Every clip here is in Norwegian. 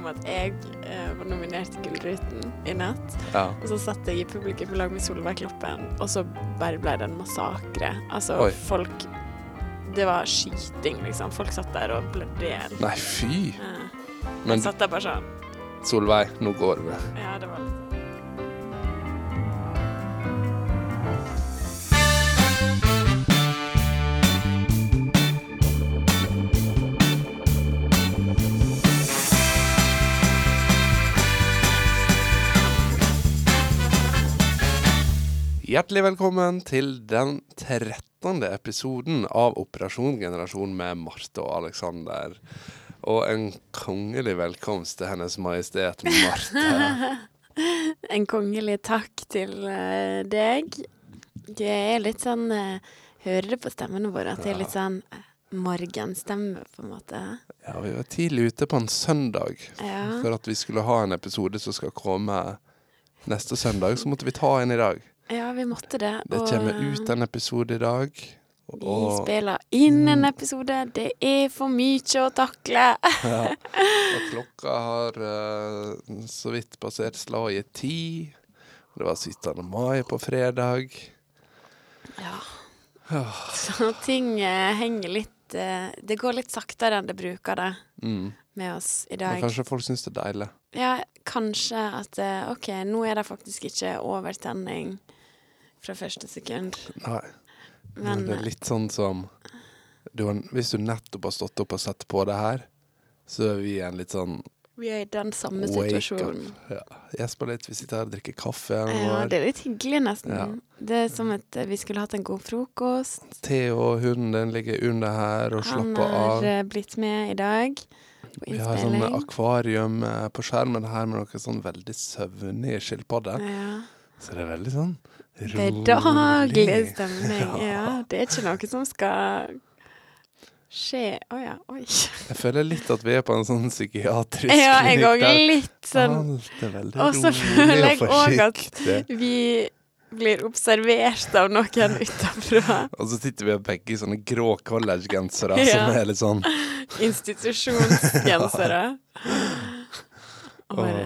om at jeg eh, var nominert til Gullruten i natt. Ja. Og så satt jeg i publikum på lag med Solveig Kloppen, og så bare ble det en massakre. Altså, Oi. folk Det var skyting, liksom. Folk satt der og i hjel. Nei, fy. Eh, Men satt der bare sånn. Solveig, nå går det. Ja, det var litt Hjertelig velkommen til den 13. episoden av Operasjon generasjon med Marte og Alexander. Og en kongelig velkomst til Hennes Majestet Marte. En kongelig takk til eh, deg. Det er litt sånn eh, Hører det på stemmene våre at det er litt sånn eh, morgenstemme, på en måte? Ja, vi var tidlig ute på en søndag. Ja. For at vi skulle ha en episode som skal komme neste søndag, så måtte vi ta en i dag. Ja, vi måtte det. Det kommer ut en episode i dag. Vi spiller inn en episode. Det er for mye å takle. ja, og klokka har uh, så vidt passert slaget ti. Det var 17. mai på fredag. Ja. Så ting uh, henger litt uh, Det går litt saktere enn det bruker det Mm. med oss i dag. Men kanskje folk syns det er deilig. Ja, kanskje at eh, OK, nå er det faktisk ikke overtenning fra første sekund. Nei. Men Men det er litt sånn som du har, Hvis du nettopp har stått opp og sett på det her, så er vi i en litt sånn vi er i den samme situasjonen. Ja. Gjesper litt, vi sitter her og drikker kaffe. Ja, det er litt hyggelig, nesten. Ja. Det er som at eh, vi skulle hatt en god frokost. Theo og hunden din ligger under her og slapper av. har av. blitt med i dag Vi har sånn akvarium eh, på skjermen her med noen sånn veldig søvnige skilpadder. Ja. Så det er veldig sånn Bedagelig rolig. stemning. Ja. Ja, det er ikke noe som skal skje Å ja, oi. Jeg føler litt at vi er på en sånn psykiatrisk Ja, jeg går òg litt sånn Alt er veldig Og så føler jeg og òg at vi blir observert av noen utenfra. Og så sitter vi begge i sånne grå collegegensere Ja. som er litt sånn Institusjonsgensere. Og bare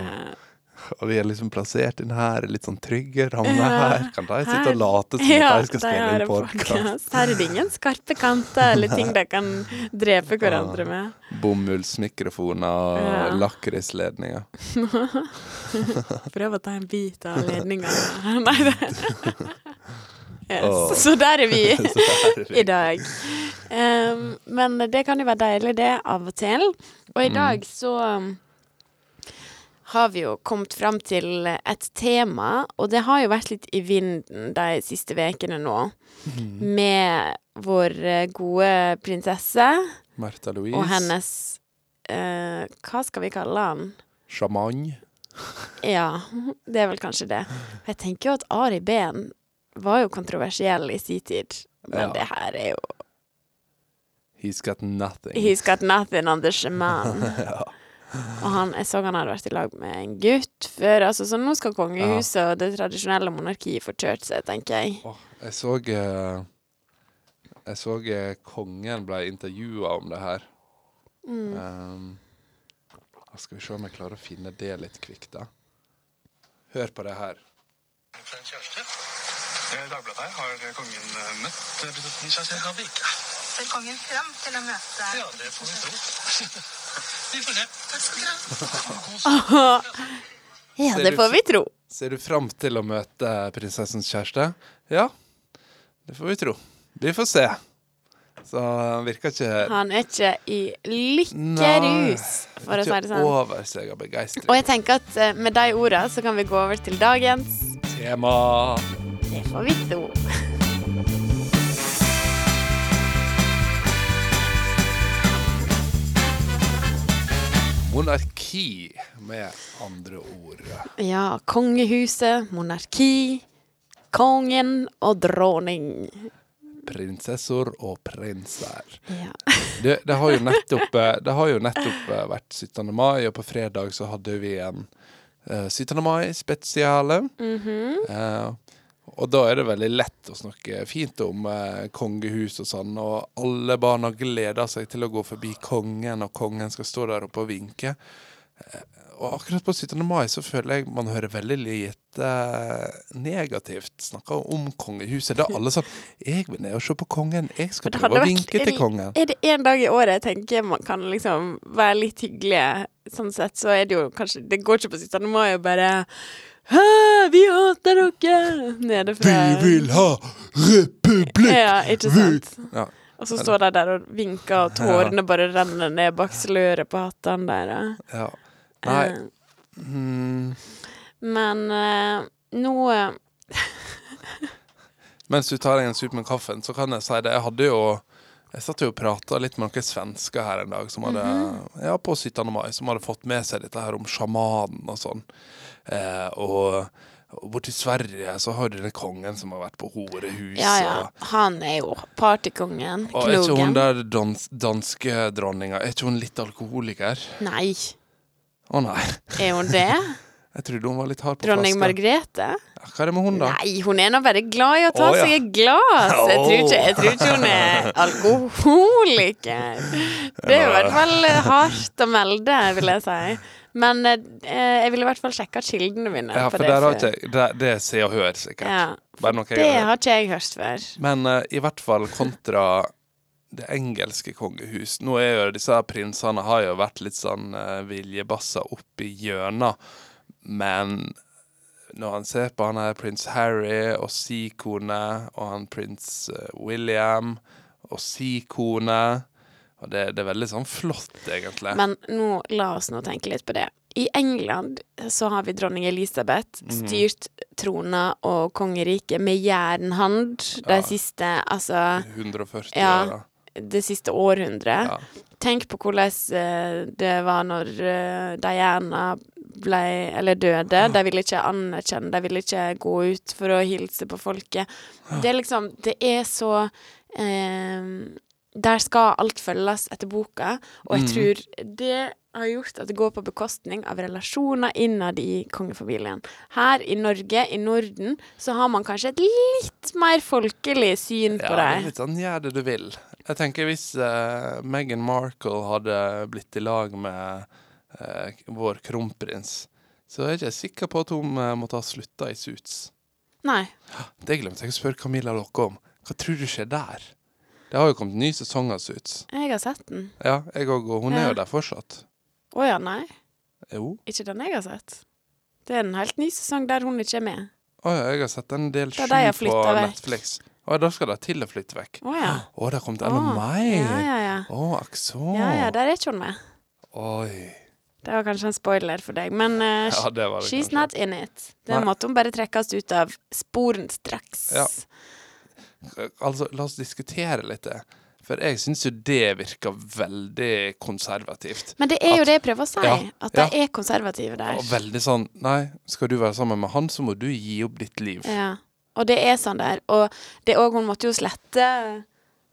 Og vi er liksom plassert inn her litt sånn trygge rammer her. Kan de sitte og late som Ja, at de skal spille inn podkast? Her er det ingen skarpe kanter eller ting de kan drepe hverandre med. Bomullsmikrofoner og Ja. lakrisledninger. Prøv å ta en bit av ledninga. Nei, det yes. Oh. Så der er vi der er vi. i dag. Um, men det kan jo være deilig, det, av og til. Og i Mm. dag så um, har vi jo kommet fram til et tema, og det har jo vært litt i vinden de siste ukene nå, Mm. med vår eh, gode prinsesse Martha Louise. og hennes eh, Hva skal vi kalle han? Sjaman. Ja, det er vel kanskje det. Jeg tenker jo at Ari Behn var jo kontroversiell i sin tid, men Ja. det her er jo He's got nothing. He's got nothing on the shaman. ja. Og han, jeg så han hadde vært i lag med en gutt før, altså, så nå skal kongehuset og det tradisjonelle monarkiet få kjørt seg, tenker jeg. Jeg så eh, Jeg så eh, kongen ble intervjua om det her. Mm. Um, skal vi se om jeg klarer å finne det litt kvikt, da. Hør på det her. fra en kjæreste. Eh, Dagbladet her har kongen møtt prinsessen? Ser kongen frem til å møte Ja, det får vi tro. vi får se. Takk skal dere ha. Ja, det får vi tro. Ser du fram til å møte prinsessens kjæreste? Ja, det får vi tro. Vi får se. Så han virker ikke Han er ikke i lykkerus, for å si det Ikke sånn. over seg av begeistring. Og jeg tenker at eh, med de ordene så kan vi gå over til dagens Tema Det får vi tro. Monarki, med andre ord. Ja, kongehuset, monarki, kongen og dronning. Prinsessor og prinser. Ja. Det, det, har nettopp, eh, det har jo nettopp eh, vært 17. mai, og på fredag så hadde vi en uh, 17. mai-spesiale. Mhm. Eh, og da er det veldig lett å snakke fint om eh, kongehus og sånn, og alle barna gleder seg til å gå forbi kongen, og kongen skal stå der oppe og vinke. Eh, Og akkurat på 17. mai så føler jeg man hører veldig lite eh, negativt snakka om kongehuset. Da er alle sånn 'Jeg vil ned og se på kongen. Jeg skal prøve å vinke til kongen'. Er det én dag i året jeg tenker man kan liksom være litt hyggelig, sånn sett, så er det jo kanskje Det går ikke på 17. mai å bare Hæ, vi hater dere! Nede fra ha republikk! Ja, ikke sant? Ja. Og så står de der og vinker, og tårene bare renner ned bak sløret på hattene deres. ja. Nei mm, Men uh, nå eh, Mens du tar deg en sup med kaffen, så kan jeg si det. Jeg hadde jo Jeg satt jo og prata litt med noen svensker her en dag som hadde Ja, på 17. mai, som hadde fått med seg dette her om sjamanen og sånn. Eh, og, og borti Sverige så har du den kongen som har vært på horehus. Ja, ja. Han er jo partykongen. Og er ikke hun Knogen. der dans, danske dronninga Er ikke hun litt alkoholiker? Nei, Å nei. er hun det? Jeg trodde hun var litt hard på Dronning flaska. Margrethe? Ja, hva er det med hun, da? Nei, hun er nå bare glad i å ta Å, ja. seg et glass. Jeg tror, ikke, jeg tror ikke hun er alkoholiker. Det er jo i hvert fall hardt å melde, vil jeg si. Men eh, jeg vil i hvert fall sjekke kildene mine. Ja, for det har ikke Det, det er Se og Hør, sikkert. Ja, Bare noe jeg Det har hørt. ikke jeg hørt før. Men eh, i hvert fall kontra det engelske kongehus. Nå er jo disse prinsene har jo vært litt sånn uh, viljebasser oppi hjørnet, men når han ser på han her prins Harry og si kone, og han prins eh, William og si kone og det, det er veldig sånn flott, egentlig. Men nå, la oss nå tenke litt på det. I England så har vi dronning Elisabeth, Mhm. styrt trona og kongeriket med jernhand de Ja. siste Altså 140 Ja. år, da. det siste århundret. Ja. Tenk på hvordan eh, det var når eh, Diana ble, eller døde. De ville ikke anerkjenne, de ville ikke gå ut for å hilse på folket. Det er liksom Det er så eh, Der skal alt følges etter boka, og jeg Mhm. tror det har gjort at det går på bekostning av relasjoner innad i kongefamilien. Her i Norge, i Norden, så har man kanskje et litt mer folkelig syn på det Ja, litt sånn gjør det du vil. Jeg tenker hvis uh, Meghan Markle hadde blitt i lag med uh, vår kronprins, så er jeg ikke sikker på at hun uh, måtte ha slutta i Suits. Nei. Det glemte jeg å spørre Camilla dere om. Hva tror du skjer der? Det har jo kommet ny sesong av Suits. Jeg har sett den. Ja, jeg òg, og hun er jo der fortsatt. Å ja, nei. Jo. Ikke den jeg har sett. Det er en helt ny sesong der hun ikke er med. Å ja, jeg har sett en del sju på flyttet vekk. Netflix. Å, da skal de til å flytte vekk. Å ja. Å, det har kommet enda Å, mer! Ja, ja, ja. Å, akk. Ja, ja, der er ikke hun med. Oi. Det var kanskje en spoiler for deg, men uh, Ja, det det she's kanskje. not in it. Den Nei. måtte hun bare trekkes ut av sporen straks. Ja. Altså, la oss diskutere litt det. For jeg syns jo det virker veldig konservativt. Men det er jo At- det jeg prøver å si, Ja, at de ja. er konservative der. Og veldig sånn Nei, skal du være sammen med han, så må du gi opp ditt liv. Ja. Og det er sånn der. Og det òg Hun måtte jo slette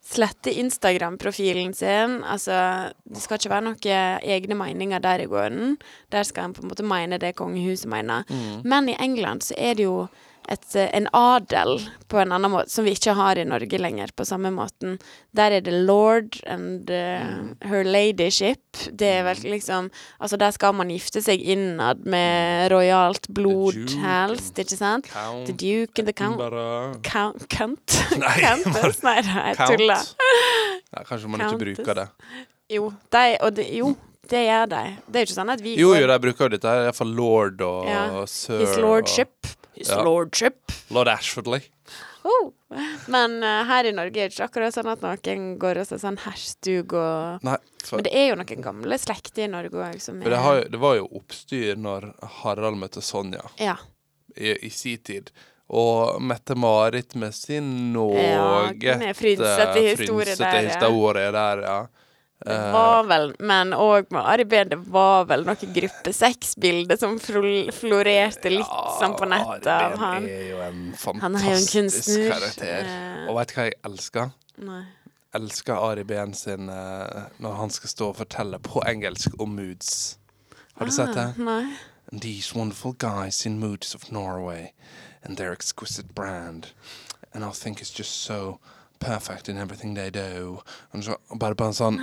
Slette Instagram-profilen sin. Altså, det skal ikke være noen egne meninger der i gården. Der skal en på en måte mene det kongehuset mener. Mm. Men i England så er det jo et, eh, en adel på en annen måte, som vi ikke har i Norge lenger på samme måten. Der er det lord and Mm. her ladyship. Det er vel liksom Altså, der skal man gifte seg innad med rojalt blod helst, ikke sant? Count. The Duke and the Count Count Nei, Countess? Nei, jeg tuller. Nei, kanskje man ikke bruker det. Jo, de, og de, jo, det gjør de. Det er jo ikke sånn at vi Jo, jo, de bruker jo dette. her, Iallfall lord og Ja. sir His lordship. His Ja. lordship. Lord Ashfordley. Oh. Men uh, her i Norge er det ikke akkurat sånn at noen går og ser sånn herstug og Nei, for, Men det er jo noen gamle slekter i Norge òg som er det, har, det var jo oppstyr når Harald møtte Sonja Ja. i, i sin tid. Og Mette-Marit med sin noe Ja, frynsete historie der, der, ja. Det Eh, var vel, men òg med Ari Behn, det var vel noe gruppe seks-bilder som florerte litt sånn på nettet av han. er jo en Han er jo en fantastisk kunstner. karakter. Eh, Og veit du hva jeg elsker? Nei. Elsker Ari Behn sin eh, når han skal stå og fortelle på engelsk om moods. Har du sett det? Ah, Nei. These wonderful guys in moods of Norway and their exquisite brand. And I think it's just so perfect in everything they do. Så, bare på en sånn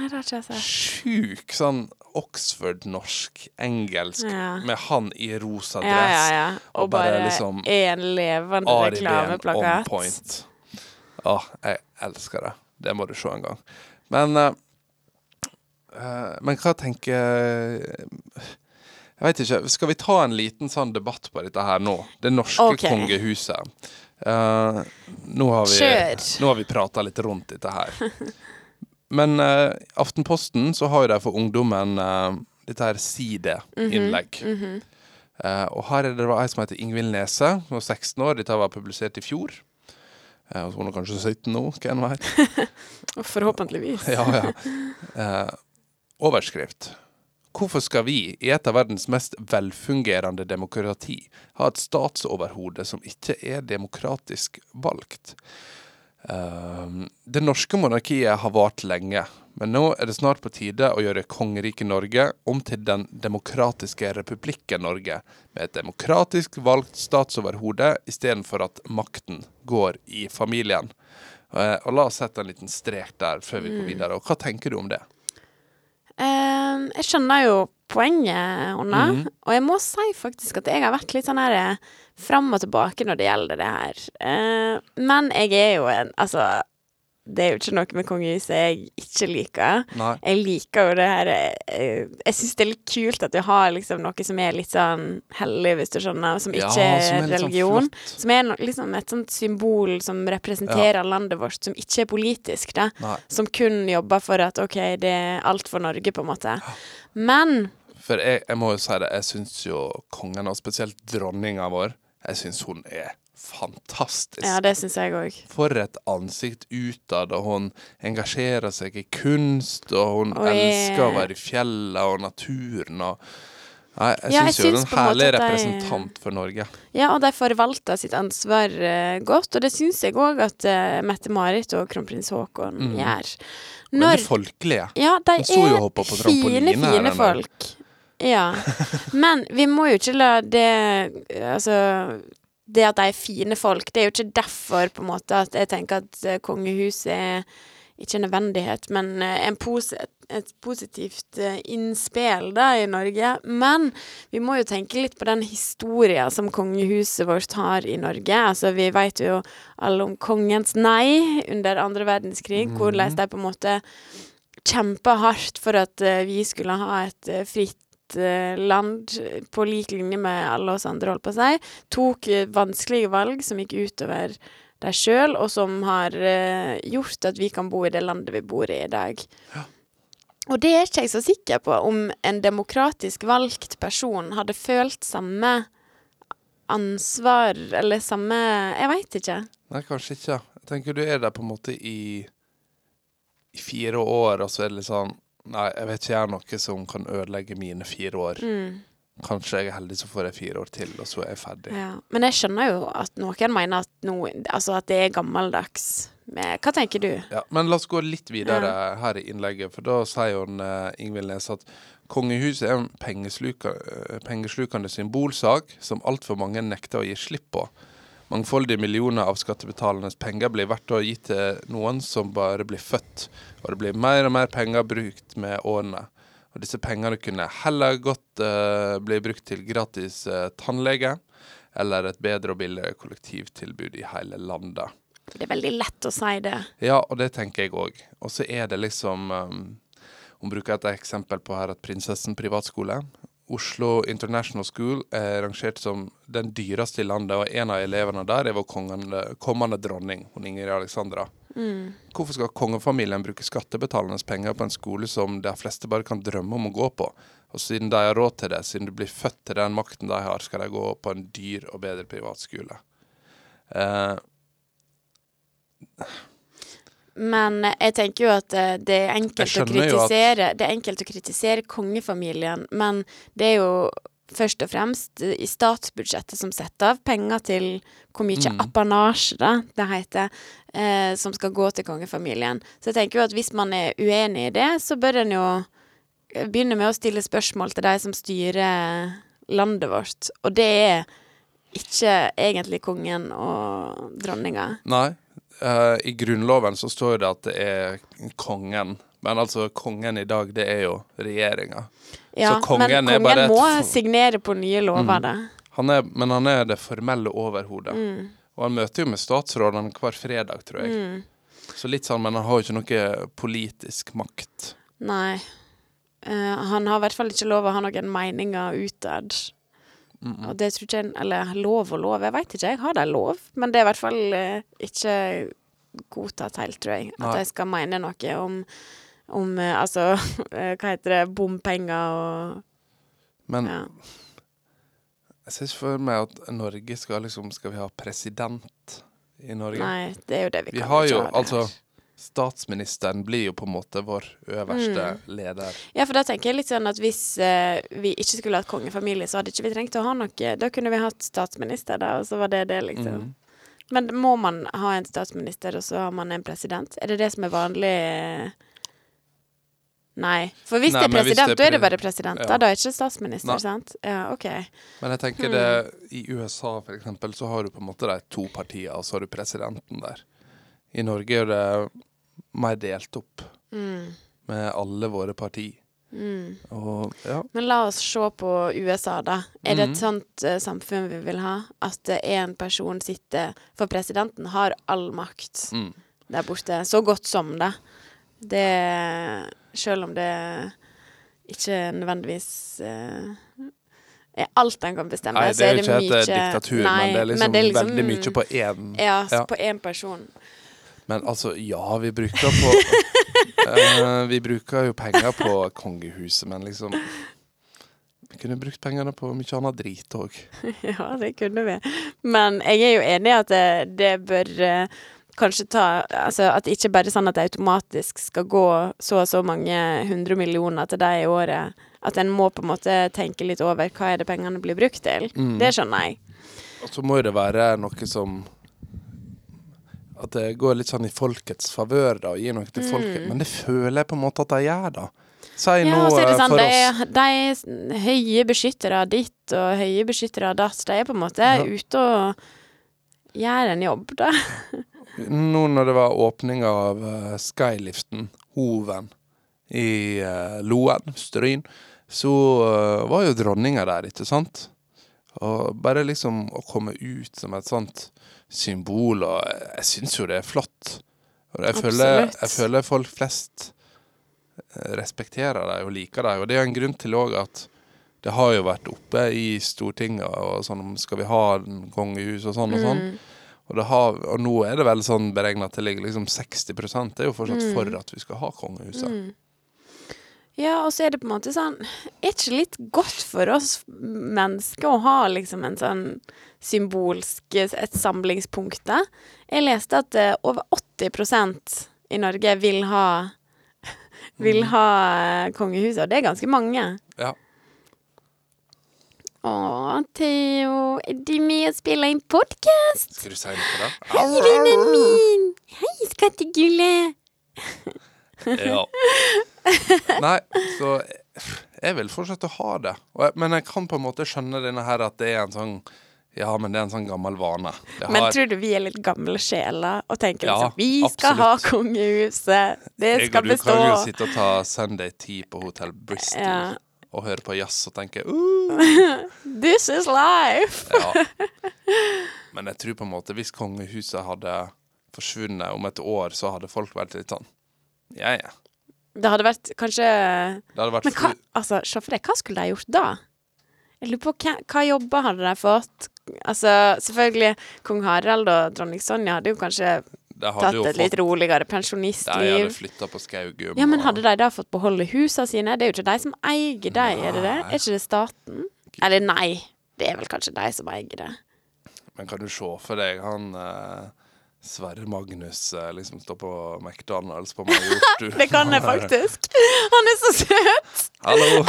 sjuk sånn Oxford-norsk, engelsk, Ja. med han i rosa dress. ja, ja. Og, og bare bare liksom en levende Behn on reklameplakat. point. Å, jeg elsker det. Det må du se en gang. Men uh, Men hva tenker Jeg veit ikke. Skal vi ta en liten sånn debatt på dette her nå? Det norske okay. kongehuset. Eh, nå har vi, nå har vi prata litt rundt dette her. Men uh, Aftenposten så har jo de for ungdommen uh, dette her sideinnlegg. Mhm. Eh, og her er det ei som heter Ingvild Nese, som var 16 år. Dette var publisert i fjor. Uh, hun er kanskje 17 nå, hvem veit. Forhåpentligvis. ja, ja. Overskrift. Hvorfor skal vi, i et av verdens mest velfungerende demokrati, ha et statsoverhode som ikke er demokratisk valgt? Eh, det norske monarkiet har vart lenge, men nå er det snart på tide å gjøre kongeriket Norge om til den demokratiske republikken Norge, med et demokratisk valgt statsoverhode istedenfor at makten går i familien. Eh, og la oss sette en liten strek der før vi går videre. Og hva tenker du om det? Ehm, jeg skjønner jo poenget hennes, Mhm. og jeg må si faktisk at jeg har vært litt sånn her eh, fram og tilbake når det gjelder det her. Eh, men jeg er jo en Altså, det er jo ikke noe med kongehuset jeg ikke liker. Nei. Jeg liker jo det her eh, Jeg syns det er litt kult at vi har liksom noe som er litt sånn hellig, hvis du skjønner, som ikke som er religion. sånn religion. Som er no, liksom et sånt symbol som representerer landet vårt, som ikke er politisk, da. Nei. Som kun jobber for at OK, det er alt for Norge, på en måte. Men For jeg, jeg må jo si det, jeg syns jo kongen, og spesielt dronninga vår, jeg syns hun er fantastisk. Ja, det syns jeg òg. For et ansikt utad, og hun engasjerer seg i kunst, og hun Og jeg- elsker å være i fjellet og naturen og Nei, jeg Ja, syns jo hun er en herlig de- representant for Norge. Ja, og de forvalter sitt ansvar uh, godt, og det syns jeg òg at uh, Mette-Marit og kronprins Haakon Mm. gjør. Veldig folkelige. Ja, de er fine, fine folk. Ja. Men vi må jo ikke la det Altså Det at de er fine folk, det er jo ikke derfor på en måte at jeg tenker at eh, kongehuset er ikke en nødvendighet, men eh, en pose, et positivt eh, innspill da i Norge. Men vi må jo tenke litt på den historien som kongehuset vårt har i Norge. Altså, vi vet jo alle om kongens nei under andre verdenskrig, hvordan de på en måte kjempa hardt for at vi skulle ha et fritt land på lik linje med alle oss andre, holdt på å si. Tok eh, vanskelige valg som gikk utover deg sjøl, og som har eh, gjort at vi kan bo i det landet vi bor i i dag. Og det er ikke jeg så sikker på om en demokratisk valgt person hadde følt samme ansvar, eller samme Jeg veit ikke. Nei, kanskje ikke. Jeg tenker du er der på en måte i, i fire år, og så er det litt sånn Nei, jeg vet ikke jeg er noe som kan ødelegge mine fire år. Mm. Kanskje jeg er heldig, så får jeg fire år til, og så er jeg ferdig. Ja. Men jeg skjønner jo at noen mener at, noe, altså at det er gammeldags. Med, hva tenker du? Ja, men la oss gå litt videre her i innlegget, for da sier hun uh, Ingvild Nes at kongehuset er en pengesluka, eh, pengeslukende symbolsak som altfor mange nekter å gi slipp på. Mangfoldige millioner av skattebetalernes penger blir hvert år gitt til noen som bare blir født, og det blir mer og mer penger brukt med årene. Og disse pengene kunne heller godt uh, bli brukt til gratis uh, tannlege, eller et bedre og billigere kollektivtilbud i hele landet. Det er veldig lett å si det. Ja, og det tenker jeg òg. Og så er det liksom um, Hun bruker et eksempel på her at Prinsessen privatskole. Oslo International School er rangert som den dyreste i landet, og en av elevene der er vår kommende, kommende dronning, hun Ingrid Alexandra. Mm. Hvorfor skal kongefamilien bruke skattebetalernes penger på en skole som de fleste bare kan drømme om å gå på? Og siden de har råd til det, siden du blir født til den makten de har, skal de gå på en dyr og bedre privatskole. Eh, Men jeg tenker jo at eh, det er enkelt å kritisere, at- Det er enkelt å kritisere kongefamilien, men det er jo først og fremst i statsbudsjettet som setter av penger til hvor mye Mm. apanasje, da, det heter, eh, som skal gå til kongefamilien. Så jeg tenker jo at hvis man er uenig i det, så bør en jo begynne med å stille spørsmål til de som styrer landet vårt. Og det er ikke egentlig kongen og dronninga. Nei. Eh, i Grunnloven så står det at det er kongen. Men altså, kongen i dag, det er jo regjeringa. Ja, kongen men kongen bare må signere på nye lover, det. Han er, men han er det formelle overhodet. Mm. Og han møter jo med statsrådene hver fredag, tror jeg. Mm. Så litt sånn, men han har jo ikke noe politisk makt. Nei. Uh, han har i hvert fall ikke lov å ha noen meninger utad. Og det tror ikke jeg Eller lov og lov, jeg veit ikke. Jeg har de lov, men det er i hvert fall eh, ikke godtatt helt, tror jeg. At Nei. jeg skal mene noe om om eh, altså eh, Hva heter det? Bompenger og Men ja. jeg ser ikke for meg at Norge skal liksom Skal vi ha president i Norge? Nei, det er jo det vi, Vi kan har ikke jo ha det altså her. Statsministeren blir jo på en måte vår øverste Mm. leder. Ja, for da tenker jeg litt sånn at hvis eh, vi ikke skulle hatt kongefamilie, så hadde ikke vi trengt å ha noe. Da kunne vi hatt statsminister, da, og så var det det, liksom. Mm. Men må man ha en statsminister, og så har man en president? Er det det som er vanlig? Nei. For hvis Nei, det er president, da er det bare president. Ja. Da, da er det ikke statsminister, Nei. sant? Ja, OK. Men jeg tenker det i USA for eksempel, så har du på en måte de to partiene, og så har du presidenten der. I Norge er det mer delt opp Mm. med alle våre partier. Mm. Og ja. Men la oss se på USA, da. Er det et sånt uh, samfunn vi vil ha? At én person sitter For presidenten har all makt Mm. der borte. Så godt som det. Det Selv om det ikke nødvendigvis uh, er alt en kan bestemme, Nei, så det er er jo det ikke mye et eh, diktatur, Nei, men det er liksom, det er liksom- veldig mye på én. Ja, Ja. på én person. Men altså, ja, vi bruker på uh, Vi bruker jo penger på kongehuset, men liksom Vi kunne brukt pengene på mye annet drit òg. Ja, det kunne vi. Men jeg er jo enig i at det, det bør uh, kanskje ta Altså at det ikke bare er sånn at det automatisk skal gå så og så mange hundre millioner til deg i året. At en må på en måte tenke litt over hva er det pengene blir brukt til. Mm. Det skjønner jeg. Og så må det være noe som At det går litt sånn i folkets favør, da, og gir noe til folket. Men det føler jeg på en måte at de gjør, da. Si Mm. Ja, noe det eh, sånn, de, oss de er høye beskyttere ditt og høye beskyttere datt. De er på en måte Ja. ute og gjør en jobb, da. Nå når det var åpning av uh, skyliften, Hoven, i uh, Loen, Stryn, så uh, var jo dronninga der, ikke sant? Og bare liksom å komme ut som et sånt symbol, og jeg syns jo det er flott. Og jeg føler, jeg føler folk flest eh, respekterer dem og liker dem. Og det er en grunn til òg at det har jo vært oppe i Stortinget og sånn om skal vi ha en kongehus og sånn og sånn. Mm. Og, det har, og nå er det vel sånn beregna til liksom 60 Det er jo fortsatt Mm. for at vi skal ha kongehuset. Ja, og så er det på en måte sånn Er ikke litt godt for oss mennesker å ha liksom en sånn symbolsk Et samlingspunkt, da? Jeg leste at uh, over 80% i Norge vil ha Vil ha eh, kongehuset, og det er ganske mange. Ja. Å, Theo, er du med og spiller inn podkast? Skal du si noe, da? Hei, vennen min! Hei, skattegullet! Ja. Nei, så jeg vil fortsette å ha det. Jeg, men jeg kan på en måte skjønne denne her at det er en sånn Ja, men det er en sånn gammel vane. Har... Men tror du vi er litt gamle sjeler og tenker Ja, liksom Vi skal ha kongehuset! Det jeg skal og du kan jo sitte og ta Sunday Tea på Hotell Bristol Ja. og høre på jazz og tenke uh, This is life! Ja. Men jeg tror på en måte hvis kongehuset hadde forsvunnet om et år, så hadde folk vært litt sånn Ja, ja. Det hadde vært kanskje Det hadde vært Men hva, altså, se for deg, hva skulle de gjort da? Jeg lurer på hva, hva jobber hadde de fått? Altså, selvfølgelig, kong Harald og dronning Sonja hadde jo kanskje hadde tatt jo et litt roligere pensjonistliv. De hadde flytta på Skaugum. Ja, men hadde de da fått beholde husene sine? Det er jo ikke de som eier dem, er det det? Er ikke det staten? Eller nei, det er vel kanskje de som eier det. Men kan du se for deg han eh, Sverre Magnus eh, liksom står på McDonald's på Majorstuen? Det kan jeg faktisk. Han er så søt! Hallo!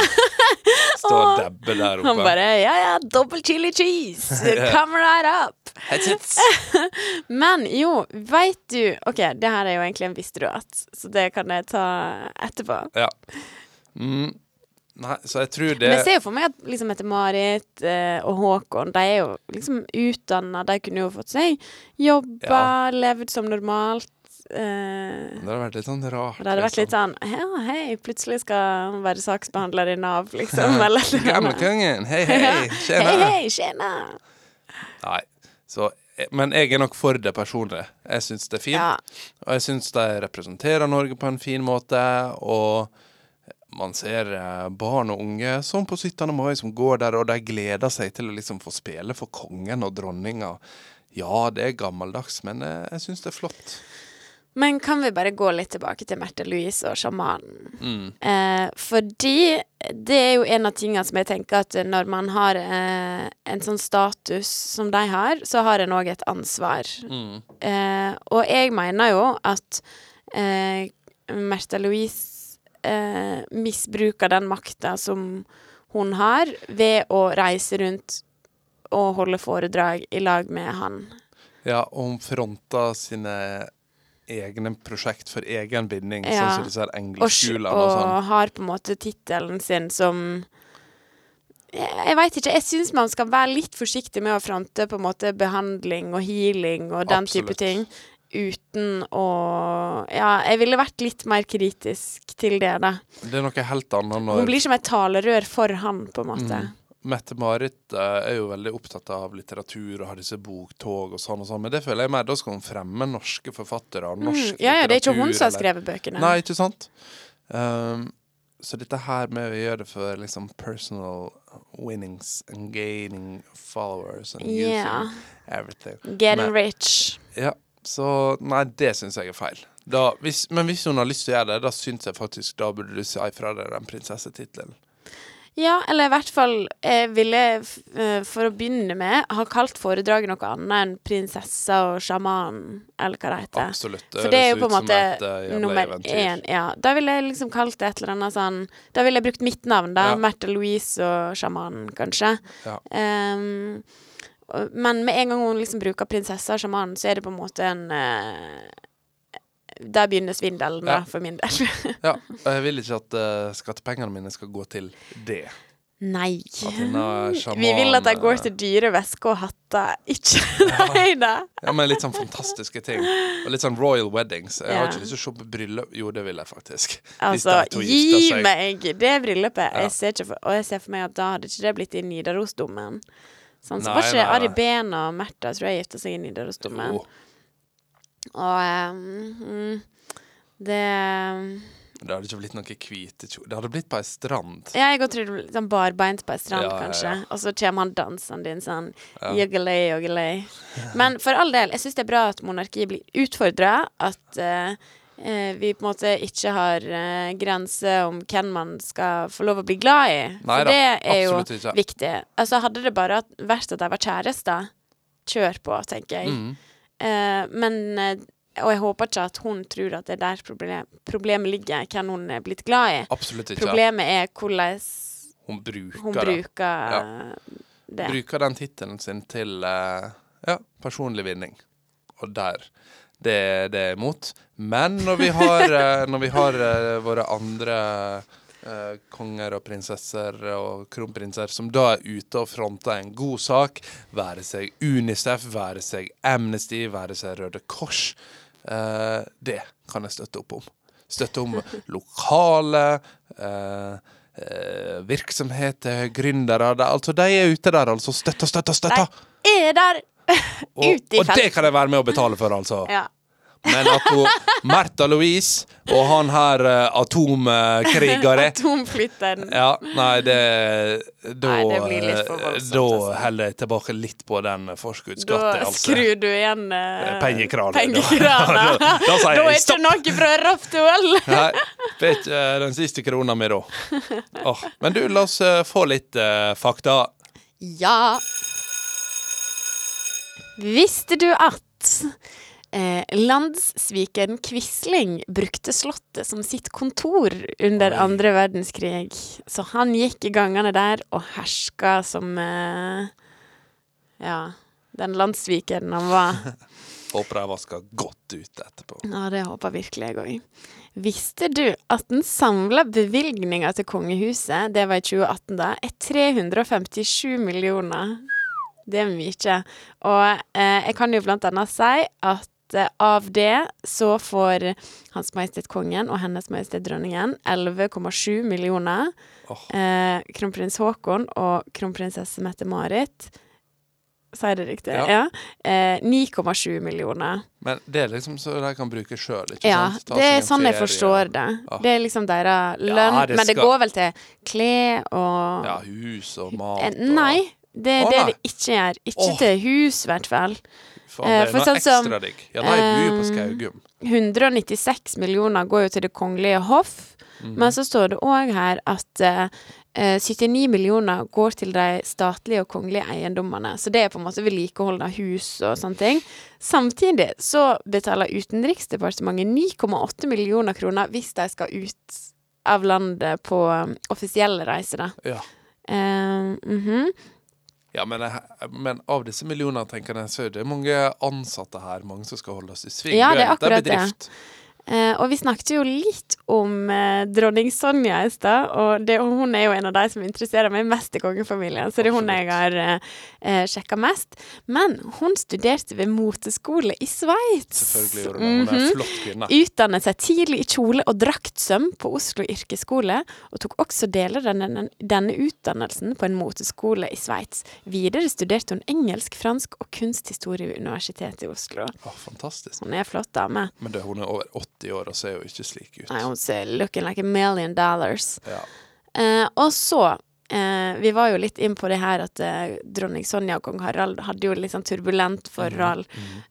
Står og dabber der Han bare Ja, ja, double chili cheese. Come right up. Men jo, veit du OK, det her er jo egentlig en visste du at, så det kan jeg ta etterpå. Ja. Mm. Nei, så jeg tror det Men jeg ser jo for meg at liksom Mette-Marit eh, og Håkon, de er jo liksom utdanna. De kunne jo fått seg jobba, levd som normalt. Eh, Det hadde vært litt sånn rart. og det hadde vært litt sånn Ja, hei, plutselig skal han være saksbehandler i Nav, liksom. Eller Gamlekongen, hei, hei, Hei, tjena. hei, tjena. Nei, så Men jeg er nok for det personlige. Jeg syns det er fint. Ja. Og jeg syns de representerer Norge på en fin måte. Og man ser eh, barn og unge som på 17. mai som går der, og de gleder seg til å liksom få spille for kongen og dronninga. Ja, det er gammeldags, men eh, jeg syns det er flott. Men kan vi bare gå litt tilbake til Märtha Louise og sjamanen? Mm. Eh, fordi det er jo en av tingene som jeg tenker at når man har eh, en sånn status som de har, så har en òg et ansvar. Mm. Eh, og jeg mener jo at eh, Märtha Louise eh, misbruker den makta som hun har, ved å reise rundt og holde foredrag i lag med han. Ja, og hun fronta sine egne prosjekt for egen binding, Ja. sånn som disse her Og, engleskolene og og sånn. har på en måte tittelen sin som Jeg, jeg veit ikke. Jeg syns man skal være litt forsiktig med å fronte på en måte behandling og healing og den type ting. Uten å Ja, jeg ville vært litt mer kritisk til det, da. Det er noe helt annet når Hun blir som et talerør for han, på en måte. Mm. Mette-Marit eh, er jo veldig opptatt av litteratur og har disse boktog og sånn og sånn, men det føler jeg mer da skal hun fremme norske forfattere og norsk Mm. Ja, ja, det er ikke hun som har skrevet bøkene. Nei, ikke sant? Um, så dette her med å gjøre det for liksom personal winnings and gaining followers and yeah. using everything. Getting Men- rich. Ja, så nei, det syns jeg er feil. Da, hvis, men hvis hun har lyst til å gjøre det, da syns jeg faktisk da burde du si fra deg den prinsessetittelen. Ja, eller i hvert fall Jeg ville, eh, for å begynne med, ha kalt foredraget noe annet enn 'Prinsessa og sjamanen', eller hva det heter. Absolutt. For det er jo på en måte et, uh, nummer én. Ja. Da ville jeg liksom kalt det et eller annet sånn Da ville jeg brukt mitt navn, da. Ja. Märtha Louise og sjamanen, kanskje. Ja. Og- men med en gang hun liksom bruker prinsesse og sjaman, så er det på en måte en eh, Der begynner svindelen, da, Ja. for min del. Ja, og jeg vil ikke at uh, skattepengene mine skal gå til det. Nei. Sjaman Vi vil at de går eh, til dyre vesker og hatter, ikke Nei da. Ja, men litt sånn fantastiske ting. Og litt sånn royal weddings. Jeg har ikke lyst til å på bryllup Jo, det vil jeg faktisk. Altså, gi meg det bryllupet! Ja. Jeg for, og jeg ser for meg at da hadde ikke det blitt i Nidarosdomen. Sånn, så Nei, var ikke nei. Ari Behn og Märtha tror jeg gifta seg i Nidarosdomen. Og um, mm, det det hadde ikke blitt noen hvite kjoler. Det hadde blitt på ei strand. Ja, jeg tror det blir sånn barbeint på ei strand, Ja, ja, kanskje. ja. Og så kommer han dansende din sånn Ja. jogelei, jogelei. Men for all del, jeg syns det er bra at monarkiet blir utfordra. At eh, vi på en måte ikke har uh, grenser om hvem man skal få lov å bli glad i. Nei For det er jo ikke. viktig. Altså, hadde det bare vært at de var kjærester, kjør på, tenker jeg. Mm. Uh, men uh, Og jeg håper ikke at hun tror at det er der problem, problemet ligger, hvem hun er blitt glad i. Absolutt ikke. Problemet er hvordan Hun bruker hun det. bruker Ja. det. Bruker den tittelen sin til eh, ja, personlig vinning. Og der det det er imot. Men når vi har, eh, når vi har eh, våre andre eh, konger og prinsesser og kronprinser som da er ute og fronter en god sak, være seg Unicef, være seg Amnesty, være seg Røde Kors, eh, det kan jeg støtte opp om. Støtte om lokale eh, eh, virksomheter, gründere. det- Altså, de er ute der, altså. Støtta, støtta, støtta! Er der Og, og det kan jeg være med å betale for, altså. Ja. Men at hun, Märtha Louise og han her uh, atomkrigere Atomflytteren. Ja, nei, det Da, Nei, det blir litt for voldsomt, da altså. heller jeg tilbake litt på den Da. Altså. skrur du igjen uh, Pengekranen. pengekrana. Da- da Da jeg er ikke noe fra Raftuel. Nei, vet ikke eh, den siste krona mi, da. Oh, men du, la oss uh, få litt eh, fakta. Ja. Visste du at eh, landssvikeren Quisling brukte Slottet som sitt kontor under andre verdenskrig? Så han gikk i gangene der og herska som eh, Ja, den landssvikeren han var. Håper de vasker godt ut etterpå. Ja, det håper virkelig jeg òg. Visste du at den samla bevilgninga til kongehuset, det var i 2018 da, er 357 millioner? Det er mye. Og eh, jeg kan jo blant annet si at eh, av det så får Hans Majestet Kongen og Hennes Majestet Dronningen 11,7 millioner. Oh. Eh, kronprins Haakon og kronprinsesse Mette-Marit Sier det riktig? Ja. Ja. Eh, 9,7 millioner. Men det er liksom så de kan bruke sjøl, ikke Ja, sant? Ja, det er sånn jeg forstår det. Ja. Det er liksom deres lønn. Ja, det men det går vel til klær og Ja, hus og mat Eh, og Nei, det er Å, det nei. ikke gjør. Ikke Åh. til hus, i hvert fall. Faen, eh, det er for noe sånn som, ekstra digg. Ja, de bor jo på ehm, Skaugum. 196 millioner går jo til Det kongelige hoff. Mhm. Men så står det òg her at eh, eh, 79 millioner går til de statlige og kongelige eiendommene. Så det er på en måte vedlikehold av hus og sånne ting. Samtidig så betaler Utenriksdepartementet 9,8 millioner kroner hvis de skal ut av landet på offisielle reiser, da. Ja. Eh, mhm. Ja, men, jeg, men av disse millionene tenker jeg, så er det mange ansatte her, mange som skal holdes i sving. Ja, det er akkurat det. bedrift. Eh, og vi snakket jo litt om eh, dronning Sonja i stad, og det, hun er jo en av de som interesserer meg mest i kongefamilien, så det er hun jeg har eh, eh, sjekka mest. Men hun studerte ved moteskole i Sveits. Selvfølgelig gjorde hun det. Hun er Mhm. flott kvinne. Utdannet seg tidlig i kjole og draktsøm på Oslo yrkesskole, og tok også deler av denne, denne utdannelsen på en moteskole i Sveits. Videre studerte hun engelsk, fransk og kunsthistorie ved Universitetet i Oslo. Å, fantastisk. Hun er flott dame. Men det, hun er over 80 år og ser jo ikke slik ut. Nei, hun ser looking like a million dollars. Ja. Eh, og så eh, Vi var jo litt inn på det her at eh, dronning Sonja og kong Harald hadde jo litt sånn turbulent forhold.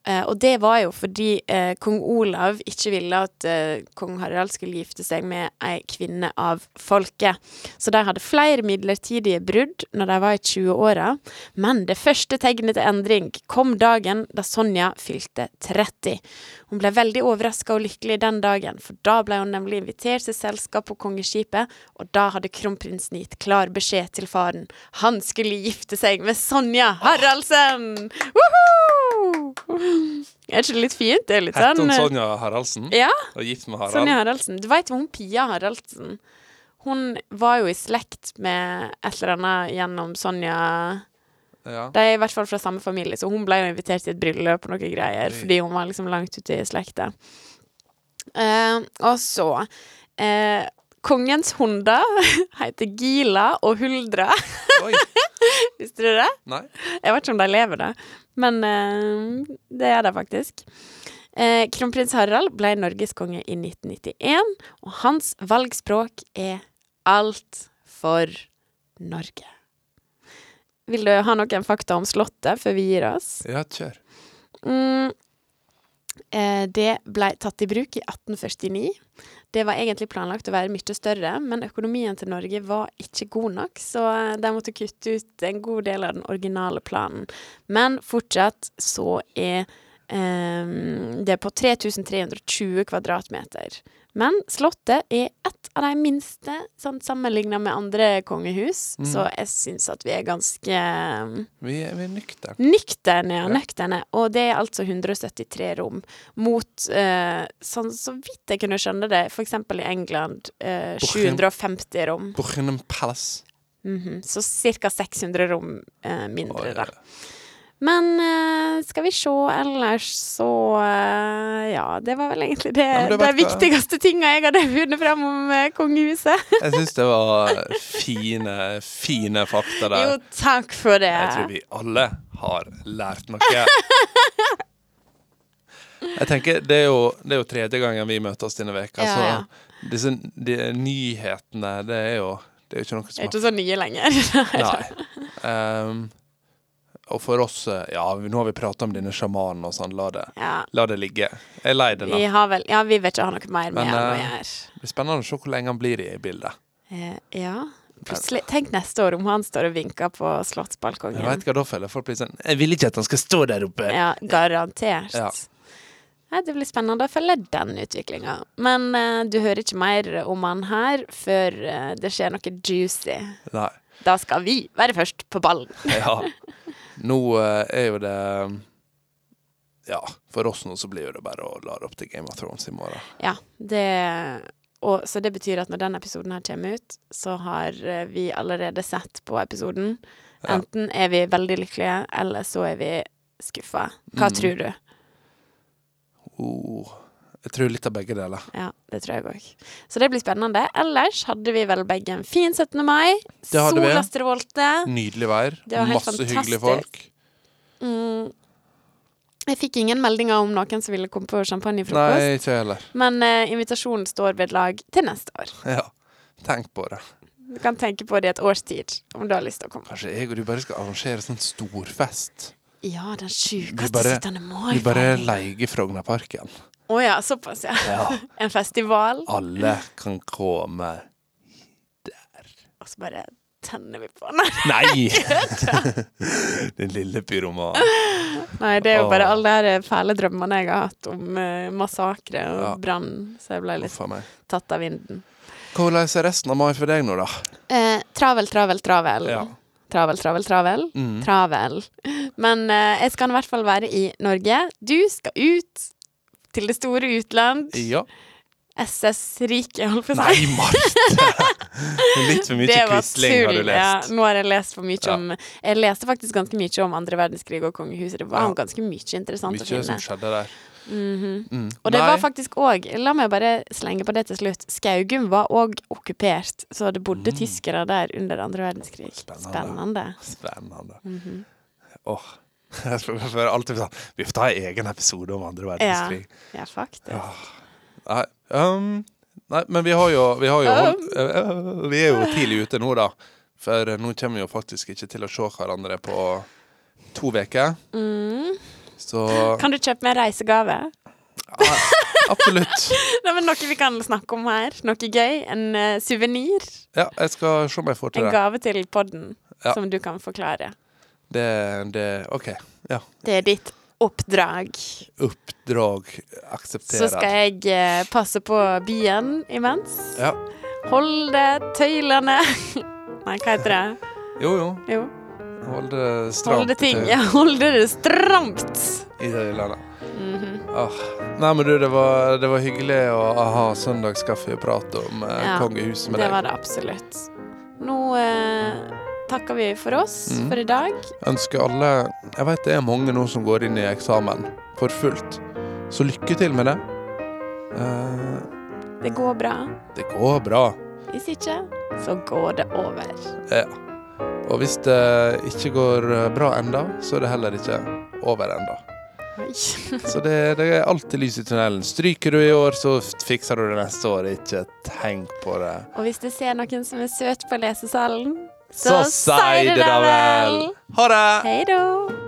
Eh, og det var jo fordi eh, kong Olav ikke ville at eh, kong Harald skulle gifte seg med ei kvinne av folket. Så de hadde flere midlertidige brudd når de var i 20-åra. Men det første tegnet til endring kom dagen da Sonja fylte 30. Hun ble veldig overraska og lykkelig den dagen, for da ble hun nemlig invitert til selskap på kongeskipet, og da hadde kronprinsen gitt klar beskjed til faren. Han skulle gifte seg med Sonja Haraldsen! Woohoo! Er ikke det litt fint? Det er litt Hette sånn hun eh, Sonja Haraldsen? Ja, Og gift med Harald? Sonja Haraldsen. Du veit hun Pia Haraldsen? Hun var jo i slekt med et eller annet gjennom Sonja Ja. De er i hvert fall fra samme familie, så hun ble jo invitert til et bryllup og noen greier, Oi. fordi hun var liksom langt ute i slekta. Uh, og så eh, Kongens hunder heter Gila og Huldra. Oi, Visste du det? nei. Jeg vet ikke om de lever, da. Men uh, det er de faktisk. Uh, Kronprins Harald ble norgeskonge i 1991, og hans valgspråk er alt for Norge. Vil du ha noen fakta om Slottet før vi gir oss? Ja, kjør. Mm, eh, det ble tatt i bruk i 1849. Det var egentlig planlagt å være mye større, men økonomien til Norge var ikke god nok, så eh, de måtte kutte ut en god del av den originale planen. Men fortsatt så er eh, det på 3320 kvadratmeter. Men Slottet er et av de minste, sånn sammenligna med andre kongehus, Mm. så jeg syns at vi er ganske eh, Vi er, vi er nøkterne. Nøkterne, ja. Ja. Nøkterne. Og det er altså 173 rom mot, uh, sånn så vidt jeg kunne skjønne det, for eksempel i England, uh, 750 rom. Buckingham Palace. Mhm. Så ca. 600 rom uh, mindre, Oi, da. Men eh, skal vi se ellers, så eh, Ja, det var vel egentlig det, Ja, de viktigste tinga jeg hadde funnet fram om eh, kongehuset. Jeg syns det var fine, fine fakta der. Jo, takk for det. Jeg tror vi alle har lært noe. Jeg tenker, Det er jo, det er jo tredje gangen vi møtes denne veka, Ja, så ja. disse de, nyhetene, det er jo det er jo ikke noe Det er ikke så nye lenger. Nei. Ehm, og for oss eh, Ja, nå har vi prata om denne sjamanen og sånn. La det, Ja. la det ligge. Jeg er lei det nå. Vi har vel Ja, vi vil ikke ha noe mer med Men, han å gjøre. Det blir spennende å se hvor lenge han blir i bildet. Eh, ja. Plutselig, tenk neste år om han står og vinker på slottsbalkongen. Jeg vet hva da føler folk blir sånn Jeg vil ikke at han skal stå der oppe. Ja, garantert. Ja. Nei, det blir spennende å følge den utviklinga. Men uh, du hører ikke mer om han her før uh, det skjer noe juicy. Nei. Da skal vi være først på ballen. Ja. Nå eh, er jo det ja, for oss nå så blir jo det bare å lade opp til Game of Thrones i morgen. Ja, det og, Så det betyr at når den episoden her kommer ut, så har eh, vi allerede sett på episoden. Enten er vi veldig lykkelige, eller så er vi skuffa. Hva Mm. tror du? Oh, jeg tror litt av begge deler. Ja, det tror jeg òg. Så det blir spennende. Ellers hadde vi vel begge en fin 17. mai. Sola strålte. Nydelig vær. Masse fantastisk. Hyggelige folk. Mm. Jeg fikk ingen meldinger om noen som ville komme på Nei, champagnefrokost. ikke heller. Men uh, invitasjonen står ved lag til neste år. Ja, tenk på det. Du kan tenke på det i et års tid, om du har lyst til å komme. Kanskje jeg og du bare skal arrangere sånn storfest. Ja, den sjukeste sittende 17. Vi bare leier Frognerparken. Å ja, såpass, ja. Ja. En festival, Alle kan komme. der. og så bare tenner vi på. den. Nei! Den lille pyromanen. Nei det er jo bare alle de fæle drømmene jeg har hatt om uh, massakre og Ja. brann, så jeg ble litt tatt av vinden. Hvordan er resten av mai for deg nå, da? Eh, travel, travel, travel. Ja. Travel, travel, travel. Mm. Travel. Men eh, jeg skal i hvert fall være i Norge. Du skal ut til det store utland. Ja. SS-riket, holdt på å si. Nei, Marte! Litt for mye Quisling har du lest. Ja, nå har jeg lest for mye Ja. om Jeg leste faktisk ganske mye om andre verdenskrig og kongehuset. Det var Ja. ganske mye interessant Mye å finne. som skjedde der. Mhm. Mm. Og det Nei. var faktisk òg La meg bare slenge på det til slutt. Skaugum var òg okkupert, så det bodde tyskere der under andre verdenskrig. Mm. Spennende. Spennende. Spennende. -hmm. oh. Jeg føler alltid sånn Vi får ta en egen episode om andre verdenskrig. Ja, faktisk. Ja. Nei, um, nei, men vi har jo, vi, har jo holdt, uh, vi er jo tidlig ute nå, da. For nå kommer vi jo faktisk ikke til å se hverandre på to uker. Mm. Så Kan du kjøpe meg reisegave? ja, absolutt. Nei, men Noe vi kan snakke om her? Noe gøy? En uh, suvenir? Ja, jeg skal se om jeg får til En gave til podden Ja. som du kan forklare? Det, det OK. Ja. Det er ditt oppdrag. Oppdrag Så skal jeg eh, passe på bien imens. Ja. Holde tøylene Nei, hva heter det? Jo, jo. Jo, Holde stramt holde ting. Ja, holde det stramt. i tøylene. Mm -hmm. Åh. Nei, men du, det var, det var hyggelig å ha søndagskaffeprat om eh, Ja, kongehuset med deg. Det var det absolutt. Nå eh, takker vi for oss mm. for i dag. Ønsker alle Jeg vet det er mange nå som går inn i eksamen for fullt. Så lykke til med det. Eh, Det går bra. det går bra. Hvis ikke, så går det over. Ja. Og hvis det ikke går bra enda, så er det heller ikke over enda. Så det, det er alltid lys i tunnelen. Stryker du i år, så fikser du det neste år. Ikke tenk på det. Og hvis du ser noen som er søt på lesesalen, Så si det da vel! Ha det! Hei da!